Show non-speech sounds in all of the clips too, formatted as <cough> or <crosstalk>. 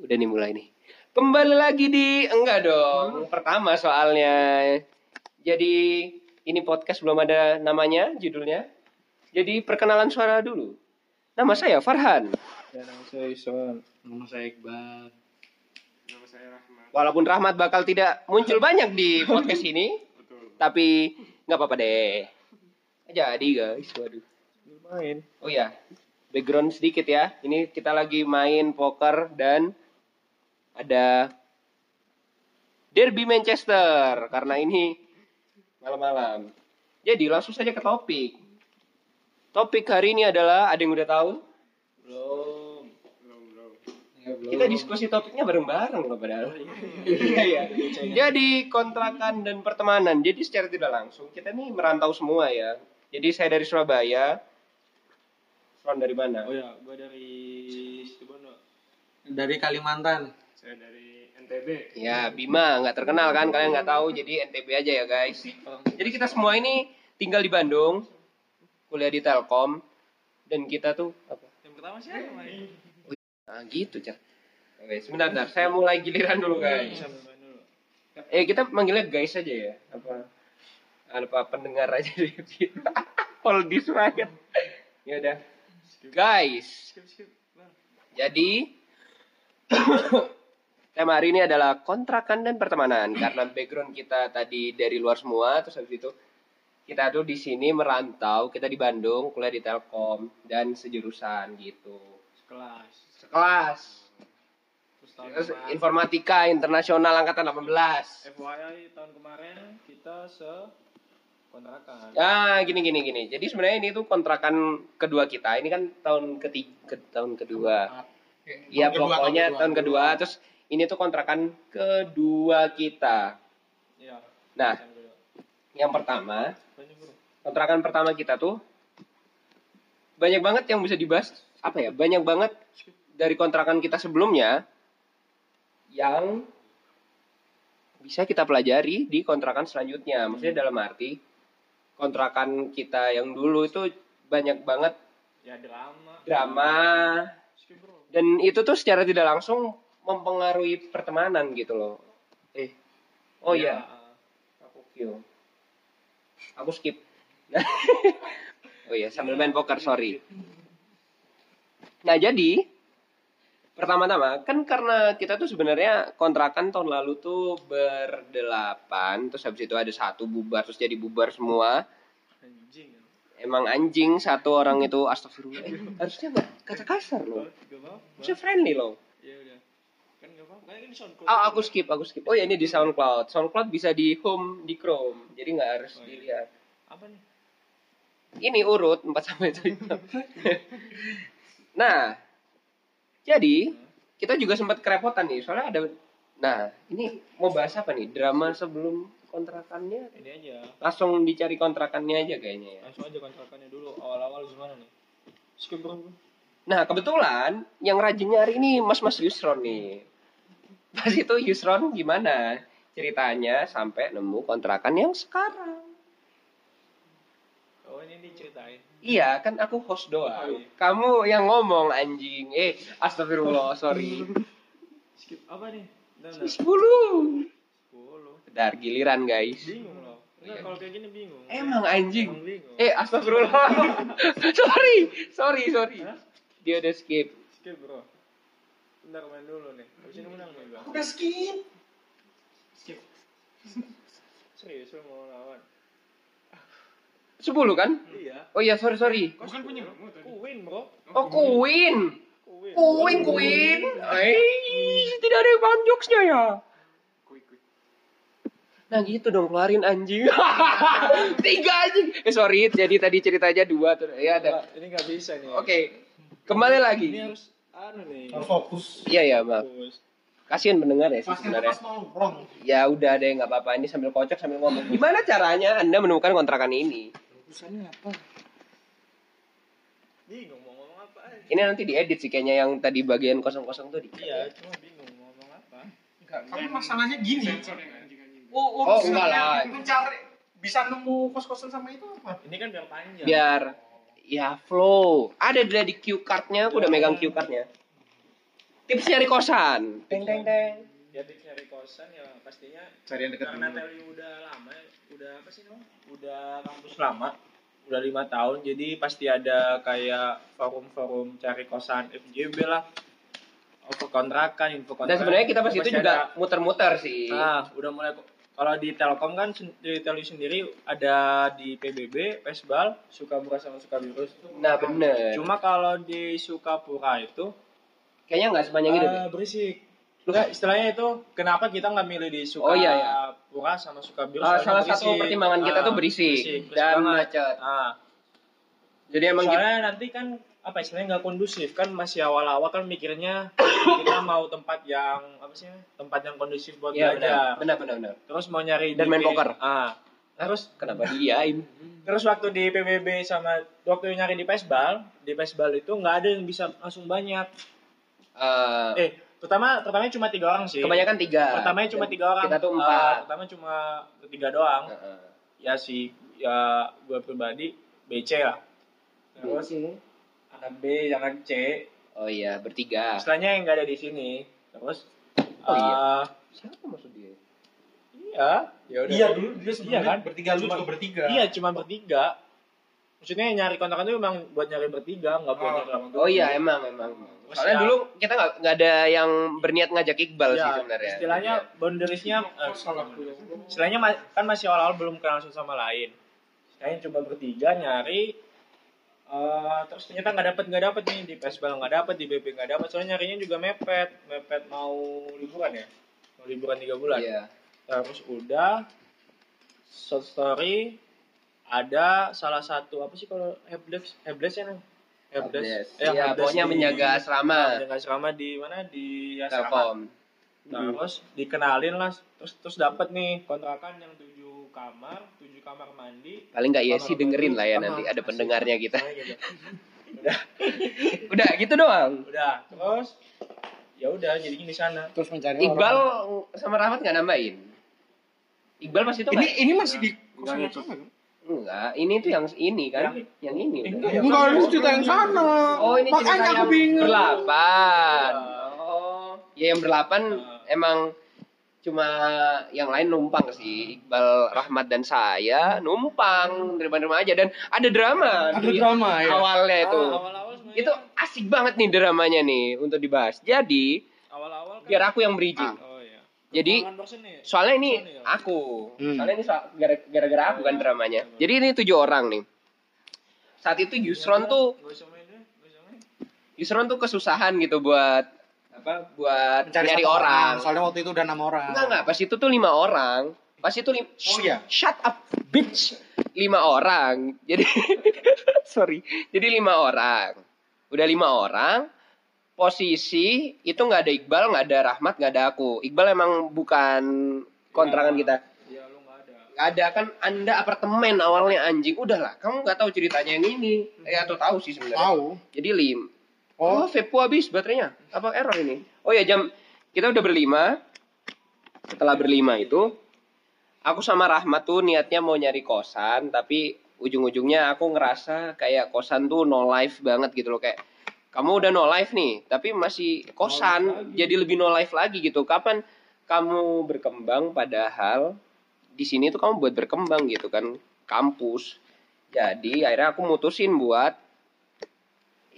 Udah nih mulai nih. Kembali lagi di enggak dong. Pertama soalnya. Jadi ini podcast belum ada namanya, judulnya. Jadi perkenalan suara dulu. Nama saya Farhan. Ya, nama saya Ison. Nama saya Iqbal. Nama saya Rahmat. Walaupun Rahmat bakal tidak muncul banyak di podcast ini, Betul. tapi nggak apa-apa deh. Jadi guys, waduh. Main. Oh ya, background sedikit ya. Ini kita lagi main poker dan ada Derby Manchester karena ini malam-malam. Jadi langsung saja ke topik. Topik hari ini adalah ada yang udah tahu? Belum. Belum, belum. Ya, belum. Kita diskusi topiknya bareng-bareng loh padahal. Iya iya. Jadi kontrakan dan pertemanan. Jadi secara tidak langsung kita nih merantau semua ya. Jadi saya dari Surabaya. Ron dari mana? Oh ya, gua dari Situbondo. Dari Kalimantan. Saya dari NTB. Ya, Bima nggak terkenal kan, kalian nggak tahu, jadi NTB aja ya guys. Jadi kita semua ini tinggal di Bandung, kuliah di Telkom, dan kita tuh apa? Yang pertama siapa? Nah gitu cak. Oke, sebentar, saya mulai giliran dulu guys. Main dulu. Eh kita manggilnya guys aja ya, apa? Apa pendengar aja deh. All this right. Ya udah, guys. Skip, skip. Bang. Jadi tema hari ini adalah kontrakan dan pertemanan. Karena background kita tadi dari luar semua terus habis itu kita tuh di sini merantau kita di Bandung kuliah di Telkom dan sejurusan gitu. Sekelas. sekelas. Terus informatika internasional angkatan 18 FYI tahun kemarin kita se kontrakan. ah gini gini gini. Jadi sebenarnya ini tuh kontrakan kedua kita. Ini kan tahun ketiga tahun kedua. Iya pokoknya tahun kedua. Terus ini tuh kontrakan kedua kita Iya. Nah. Yang pertama kontrakan pertama kita tuh banyak banget yang bisa dibahas apa ya banyak banget dari kontrakan kita sebelumnya yang bisa kita pelajari di kontrakan selanjutnya maksudnya dalam arti kontrakan kita yang dulu itu banyak banget Ya drama. drama dan itu tuh secara tidak langsung mempengaruhi pertemanan gitu loh. Eh oh iya. Aku Q aku skip. <laughs> Oh iya sambil main poker sorry. Nah jadi pertama-tama kan karena kita tuh sebenarnya kontrakan tahun lalu tuh berdelapan terus habis itu ada satu bubar terus jadi bubar semua. Anjing. ya. emang anjing satu orang itu astagfirullah. Eh, harusnya nggak kata kasar loh. Harusnya friendly loh. Ya udah. Apa-apa. Ini Oh, aku skip, aku skip. Oh ya ini di SoundCloud. SoundCloud bisa di home di Chrome. Jadi nggak harus Oh, iya. dilihat. Apa nih? Ini urut 4 sampai 7. nah, jadi kita juga sempat kerepotan nih. Soalnya ada Nah, ini mau bahas apa nih? Drama sebelum kontrakannya. Ini aja. Langsung dicari kontrakannya aja kayaknya ya. Langsung aja kontrakannya dulu. Awal-awal gimana nih? Skip bro. Nah, kebetulan yang rajin nyari ini Mas-Mas Yusron nih. Pas itu Yusron gimana ceritanya sampai nemu kontrakan yang sekarang? Oh ini diceritain. Iya, kan aku host Oh, doang. iya. Kamu yang ngomong anjing. Eh, astagfirullah, sorry. <laughs> Skip apa nih? 10. 10. Bentar, giliran guys. Bingung loh. Enggak kalau kayak gini bingung. Emang anjing. Emang bingung. Eh, astagfirullah. <laughs> sorry, sorry, sorry. Hah? Dia udah skip. Skip bro. Bentar main dulu nih. Habis ini menang nih bang. Udah skip. Skip. <laughs> Serius lu mau lawan? 10 kan? Iya. Oh iya, sorry, sorry. Bukan punya Queen bro. Oh. Queen. Queen, Queen. Eh, tidak ada yang paham jokesnya ya. Nah gitu dong keluarin anjing. <laughs> Tiga anjing. Eh sorry, jadi tadi ceritanya dua tuh. Ya ada. Ini nggak bisa nih. Oke, kembali lagi. Ini harus anu nih. harus fokus Iya ya maaf. Fokus. Kasihan mendengar ya sih sebenarnya. Ya udah deh nggak apa-apa ini sambil kocok sambil ngomong. <laughs> Gimana caranya Anda menemukan kontrakan ini? Urusannya apa? Bingung mau ngomong apa aja. Ini nanti diedit sih kayaknya yang tadi bagian kosong-kosong tuh di. Iya, cuma bingung mau ngomong apa. tapi masalahnya gini oh, Oh, urusannya enggak lah. mencari bisa nemu kos-kosan sama itu apa Ini kan biar panjang. Biar ya flow. Ada dia di cue cardnya, aku udah megang cue cardnya. tips nyari kosan. Teng teng teng. ya tips nyari kosan ya pastinya Cari yang dekat karena. Teli udah lama udah apa sih namanya udah kampus lama udah lima tahun jadi pasti ada kayak forum-forum cari kosan FJB lah info kontrakan info kontrakan Dan sebenarnya kita pas Pasti itu juga muter-muter sih. nah udah mulai kalau di Telkom kan di Teli sendiri ada di PBB Pesbal Sukabura sama Sukabiru Nah bener. cuma kalau di Sukapura itu Kayaknya nggak sepanjang itu. deh. Ah, berisik. Enggak, istilahnya itu kenapa kita nggak milih di Oh, iya, iya. Sukapura sama Sukabiru? Ah, soalnya salah satu berisik. pertimbangan kita Ah, tuh berisik, berisik dan banget. macet. Ah, Jadi emang soalnya nanti kan apa istilahnya nggak kondusif. Kan masih awal-awal kan mikirnya <coughs> kita mau tempat yang apa sih tempat yang kondusif buat Iya belajar. benar, benar, benar, terus mau nyari Dan di main poker. ah. Terus kenapa diain? <laughs> terus waktu di PBB sama waktu nyari di Pesbal di Pesbal itu nggak ada yang bisa langsung banyak. Eh, eh pertama pertamanya cuma tiga orang sih. kebanyakan tiga. pertamanya cuma Dan tiga orang. Kita tuh Ah, empat. pertama cuma tiga doang. Heeh. ya si ya gue pribadi BC lah. Terus Terus anak B anak C Oh iya, bertiga. istilahnya yang nggak ada di sini terus Oh, iya. ah, Siapa maksud dia? iya ya udah Iya dulu dia sebelumnya Iya kan? bertiga lu Cuma- juga bertiga. iya cuma bertiga maksudnya nyari kontrakan itu memang buat nyari bertiga nggak buat Oh, nyari orang Oh iya, emang emang. Soalnya ya- dulu kita nggak nggak ada yang berniat ngajak Iqbal sih ya, sebenarnya. istilahnya boundariesnya eh, Oh, salah gue. istilahnya kan masih awal-awal belum kenal satu sama lain saya coba bertiga nyari eh, terus ternyata nggak dapet nggak dapet nih di Pesbal nggak dapet di BP nggak dapet soalnya nyarinya juga mepet mepet mau liburan ya mau liburan tiga bulan Iya. terus udah short story ada salah satu apa sih kalau helpdesk helpdesk ya Nang? Eh, Iya, helpdesk pokoknya di- menjaga asrama. menjaga asrama di mana di asrama Telkom. Nah, terus dikenalin lah, terus terus dapat nih kontrakan yang tujuh kamar, tujuh kamar mandi. Paling nggak ya kamar sih dengerin mandi, lah ya kamar- nanti ada pendengarnya kita. gitu. Udah gitu doang. Udah, terus ya udah jadinya di sana. Terus mencari Iqbal orang. sama Rahmat nggak nambahin. Iqbal pas itu Ini nggak? ini masih di Enggak, kan? Enggak, ini tuh yang ini kan, Yang- yang ini. Udah. yang- Enggak, ini cerita yang sana. Oh ini cerita Makanya aku yang bingung. berlapan. Oh, ya yang berlapan Ah. emang cuma yang lain numpang sih. Iqbal, Rahmat dan saya numpang nerima-nerima aja dan ada drama. Ada di drama ya. Awalnya itu. Ah, awal-awal sebenarnya Itu asik banget nih dramanya nih untuk dibahas. Jadi awal-awal kan biar aku yang bridging. Oh iya. Jadi, nih. Soalnya ini ya? aku. Hmm. Soalnya ini gara-gara aku kan dramanya. Jadi ini tujuh orang nih. Saat itu Yusron tuh. Yusron tuh kesusahan gitu buat apa? Buat Mencari nyari satu orang. Soalnya waktu itu udah enam orang. Enggak enggak, pas itu tuh lima orang. Pas itu lim- Oh, iya. Shut up, bitch. Lima orang. Jadi <laughs> sorry. Jadi lima orang. Udah lima orang. Posisi itu nggak ada Iqbal, nggak ada Rahmat, nggak ada aku. Iqbal emang bukan kontrakan Ya, kita. Iya, lu nggak ada. Nggak ada kan Anda apartemen awalnya anjing. Udahlah, kamu nggak tahu ceritanya yang ini. Eh atau tahu sih sebenarnya. Tahu. Jadi lim. Oh, vape habis baterainya. Apa error ini? Oh ya jam kita udah berlima. Setelah berlima itu, aku sama Rahmat tuh niatnya mau nyari kosan, tapi ujung-ujungnya aku ngerasa kayak kosan tuh no life banget gitu loh kayak kamu udah no life nih, tapi masih kosan, jadi lebih no life lagi gitu. Kapan kamu berkembang padahal di sini tuh kamu buat berkembang gitu kan, kampus. Jadi akhirnya aku mutusin buat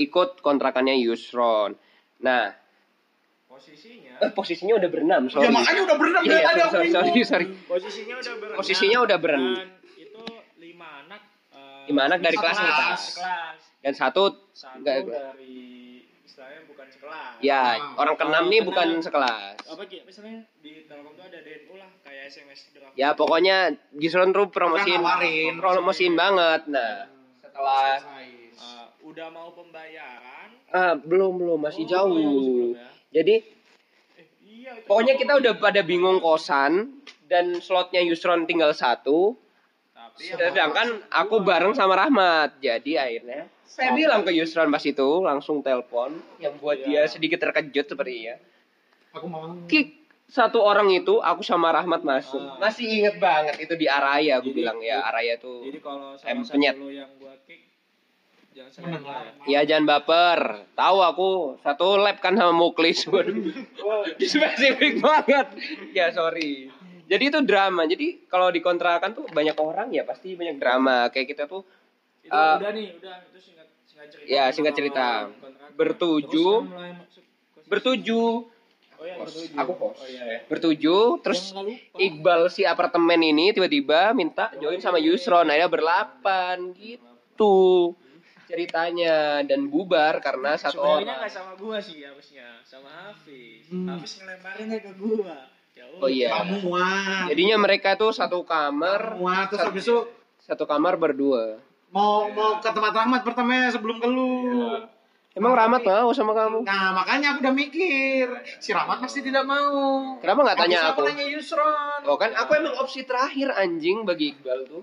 ikut kontrakannya Yusron. Nah, Posisinya eh, posisinya udah berenam, Ya sorry. makanya udah berenam Iya, dari tadi aku sorry, sorry, sorry. posisinya udah berenam. Posisinya udah berenam. Dan itu lima anak eh, Lima anak dari kelas kita. kelas. Dan satu, Satu Enggak, dari istilahnya bukan sekelas. ya Nah, orang keenam nih bukan sekelas. Apa Ki? Misalnya di Telkom tuh ada DNU lah kayak SMS draft. Ya pokoknya Yusron tuh promosiin, promosiin banget. Nah, setelah Eh, udah mau pembayaran. ah, belum belum masih Oh, belum jauh. sebelumnya. Jadi Eh, iya itu. pokoknya kita udah pada bingung kosan dan slotnya Yusron tinggal satu. Tapi Sedangkan aku bareng sama Rahmat. Jadi akhirnya saya bilang ke Yusron pas itu langsung telepon yang buat dia Iya. sedikit terkejut sepertinya. Aku mau. Kick satu orang itu aku sama Rahmat masuk. Ah. Masih inget banget itu di Araya aku Jadi- bilang ya Araya tuh Jadi kalau salah satu yang gua kick. Iya jangan baper. Tahu aku satu lab kan sama Muklis. <laughs> Waduh. Spesifik banget. Ya sorry. Jadi itu drama. Jadi kalau di kontrakan tuh banyak orang ya pasti banyak drama. Kayak kita tuh itu Eh, udah nih udah itu singkat singkat cerita Ya, singkat cerita. Bertuju. Mulai bertuju, oh iya bertuju Aku oh iya ya bertuju. Terus. Iqbal si apartemen ini tiba-tiba minta join sama Yusron. Akhirnya berlapan gitu ceritanya dan bubar karena satu sebenarnya orang. nggak sama gua sih harusnya sama Hafiz Hmm. Hafiz ngelemparinnya ke gua Ya Oh iya. Kamuan. Jadinya mereka tuh satu kamar, Kamuan terus satu, habis itu satu kamar berdua. mau mau ke tempat Rahmat pertama sebelum ke lu. Emang Rahmat mau sama kamu? Nah, makanya aku udah mikir. Si Rahmat pasti tidak mau. Kenapa nggak tanya Habis aku? tanya Yusron. Oh kan aku emang opsi terakhir anjing bagi Iqbal tuh.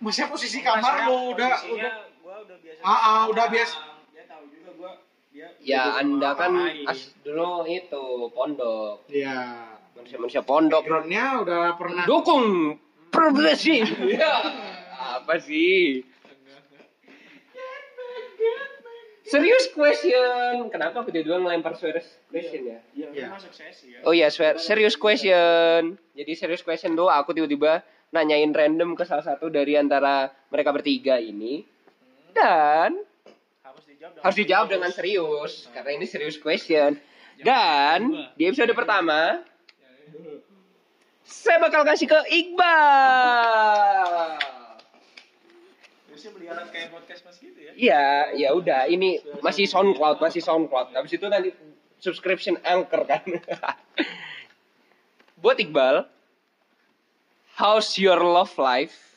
Maksudnya posisi kamar lu udah udah Ah, ah, udah biasa. dia tahu juga gua dia Ya anda kan as dulu itu pondok, Iya. manusia-manusia pondok. Backgroundnya udah pernah Dukung progresi. <laughs> Ya. Apa sih? Serius question. Kenapa aku tiba-tiba ngelempar serius question ya? Iya, Iya. kan masuk sesi ya. Oh iya, swear- serius question. Jadi serius question tuh aku tiba-tiba nanyain random ke salah satu dari antara mereka bertiga ini. Dan Harus dijawab dengan harus dijawab dengan serius karena ini serius question. Dan di episode pertama saya bakal kasih ke Iqbal. Alat kayak podcast mas gitu ya. Iya, ya udah ini masih SoundCloud, masih SoundCloud. Habis itu nanti subscription Anchor kan. <laughs> Buat Iqbal, how's your love life?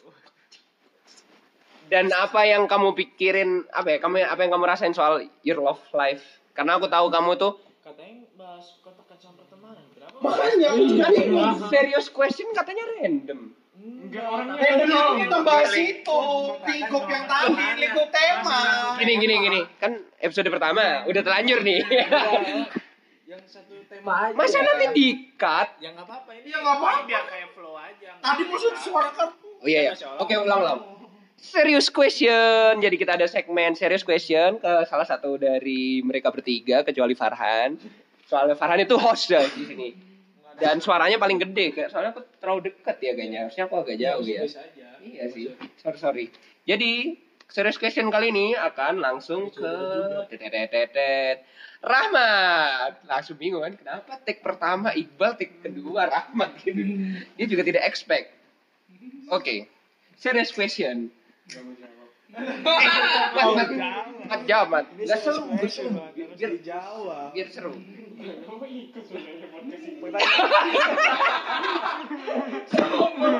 Dan apa yang kamu pikirin, apa ya, kamu apa yang kamu rasain soal your love life? Karena aku tahu kamu tuh Katanya bahas kontak sama pertemanan. Kenapa? makanya kan ini serious question katanya random. Enggak orangnya. Random kita bahas itu lingkup yang tadi, lingkup tema. Gini gini gini, kan episode pertama udah terlanjur nih. Yang satu tema aja. Masa nanti di-cut? Ya nggak apa-apa ini. Ya, nggak apa-apa. Biar kayak flow aja. Tadi maksud suara kan Oh iya ya. Oke, ulang-ulang. Serious question. Jadi kita ada segmen serious question ke salah satu dari mereka bertiga kecuali Farhan. Soalnya Farhan itu host dah di sini. Dan suaranya paling gede kayak soalnya aku terlalu dekat ya kayaknya. Harusnya aku agak jauh ya. Iya sih. Sorry sorry. Jadi serious question kali ini akan langsung ke tetetetetet. Rahmat. Langsung bingung kan kenapa take pertama Iqbal, take kedua Rahmat gitu. Dia juga tidak expect. Oke. Serious question. Mat, jawab, mat. Nggak seru, seru. Biar, dijawab. biar seru.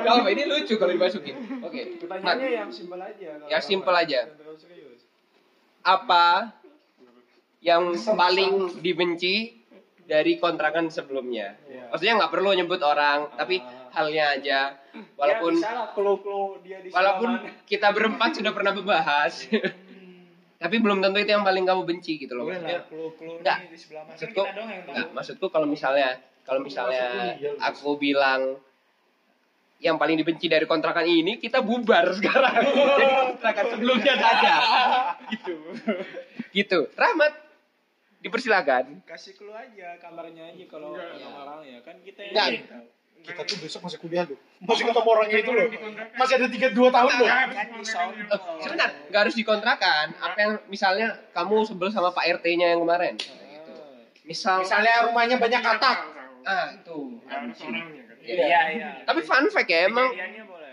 Jawab, ini lucu kalau dimasukin. Oke. Pertanyaannya yang simpel aja. Yang apa. simpel aja. Jangan. Apa yang paling dibenci dari kontrakan sebelumnya? Iya. Maksudnya nggak perlu nyebut orang, tapi Ah. Halnya aja. Walaupun ya, misalnya clue-clue dia di walaupun sebelah mana. kita berempat sudah pernah membahas, <laughs> tapi belum tentu itu yang paling kamu benci gitu loh. Boleh Maksudnya, Nggak. maksudku, nggak, maksudku kalau misalnya kalau misalnya aku bilang yang paling dibenci dari kontrakan ini kita bubar <laughs> sekarang. Jadi kontrakan sebelumnya saja. <laughs> gitu. Gitu. Rahmat dipersilakan. Kasih clue aja kamarnya aja kalau orang-orang ya kan kita yang. Kita tuh besok masih kuliah loh. Masih ketemu orangnya itu loh. Masih ada tiga dua tahun loh. Kan. Eh, sebentar, nggak harus dikontrakan. Apa yang misalnya kamu sebel sama Pak RT-nya yang kemarin? Gitu. Misal Misalnya rumahnya banyak katak. ah itu. Iya, iya. Tapi fun fact ya, emang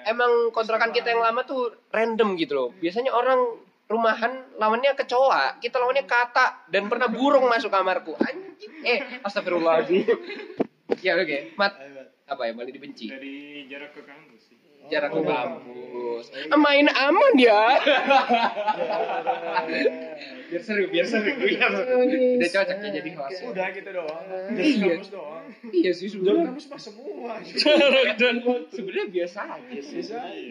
emang kontrakan kita yang lama tuh random gitu loh. Biasanya orang rumahan lawannya kecoa, kita lawannya kata dan pernah burung masuk kamarku. Anjing. Eh, astagfirullahaladzim. ya oke, Mat, apa yang paling dibenci? dari jarak ke kampus sih Jarak ke kampus. Main aman ya. <laughs> biar seru, biar seru. Udah cocok ya jadi host. Udah gitu doang. Iya. kampus doang. Iya sih sebenarnya. kampus mah semua. <laughs> Dan sebenarnya biasa aja sih.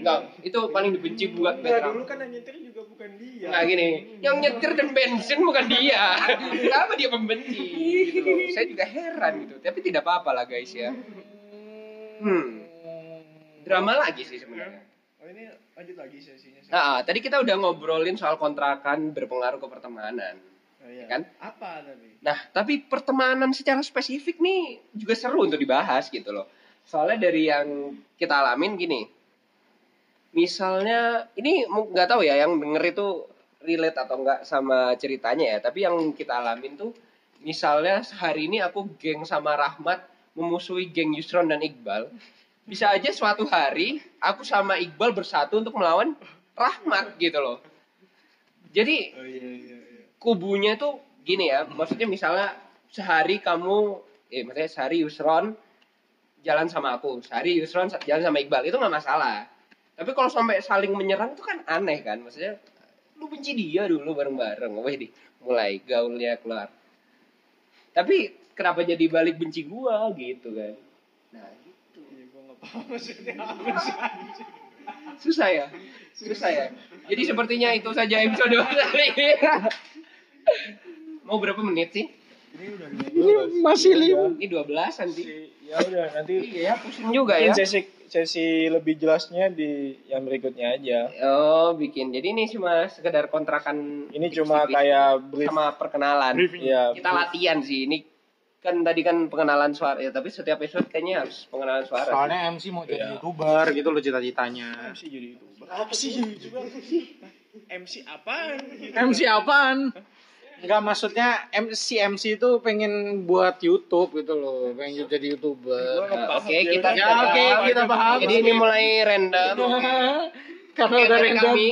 Enggak, itu paling dibenci buat Nah, background. dulu kan yang nyetir juga bukan dia. Nah gini, yang nyetir dan bensin bukan dia. <laughs> Kenapa dia membenci? Gitu. Saya juga heran gitu. Tapi tidak apa-apa lah guys ya. Hmm. Drama lagi sih sebenarnya. Oh Oh ini lanjut lagi sesinya. Nah, tadi kita udah ngobrolin soal kontrakan berpengaruh ke pertemanan. Oh, iya. kan? Apa tadi? Nah, tapi pertemanan secara spesifik nih juga seru untuk dibahas gitu loh. Soalnya dari yang kita alamin gini. Misalnya, ini nggak tahu ya yang denger itu relate atau enggak sama ceritanya ya. Tapi yang kita alamin tuh, misalnya sehari ini aku geng sama Rahmat memusuhi geng Yusron dan Iqbal. Bisa aja suatu hari aku sama Iqbal bersatu untuk melawan Rahmat gitu loh. Jadi Oh iya iya iya. kubunya tuh gini ya, maksudnya misalnya sehari kamu, eh maksudnya sehari Yusron jalan sama aku, sehari Yusron jalan sama Iqbal, itu nggak masalah. Tapi kalau sampai saling menyerang itu kan aneh kan, maksudnya lu benci dia dulu bareng-bareng, wah di mulai gaulnya keluar. Tapi kenapa jadi balik benci gua gitu kan? Nah, gitu. Iya gua nggak paham maksudnya apa sih. <laughs> susah ya, susah ya. Jadi sepertinya itu saja episode <laughs> kali ini. Mau berapa menit sih? Ini udah Masih lima. Ini 12 nanti. Ya udah nanti Iya, pusing juga ya. sesi sesi lebih jelasnya di yang berikutnya aja. Oh, bikin. Jadi ini cuma sekedar kontrakan Ini cuma kayak brief sama perkenalan. ya Kita latihan sih. Ini kan tadi kan pengenalan suara ya, tapi setiap episode kayaknya harus pengenalan suara. Soalnya MC mau jadi Iya. youtuber gitu loh cita-citanya. MC jadi youtuber. Apa sih youtuber? MC apaan? MC apaan? Enggak maksudnya MC MC itu pengen buat YouTube gitu loh, pengen jadi youtuber. Nah, oke, kita Ya, oke, kita paham. Jadi ini mulai random. <laughs> Karena udah dari random. kami,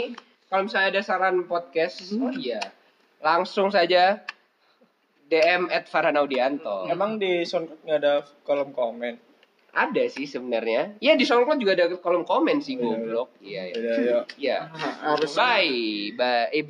kalau misalnya ada saran podcast, oh iya, langsung saja DM at Farhanaudianto. Emang di SoundCloud nggak ada kolom komen? Ada sih sebenarnya. Ya di SoundCloud juga ada kolom komen sih Oh, iya, goblok. Iya, iya. Ya. Iya. Harus Bye. Bye. Eh,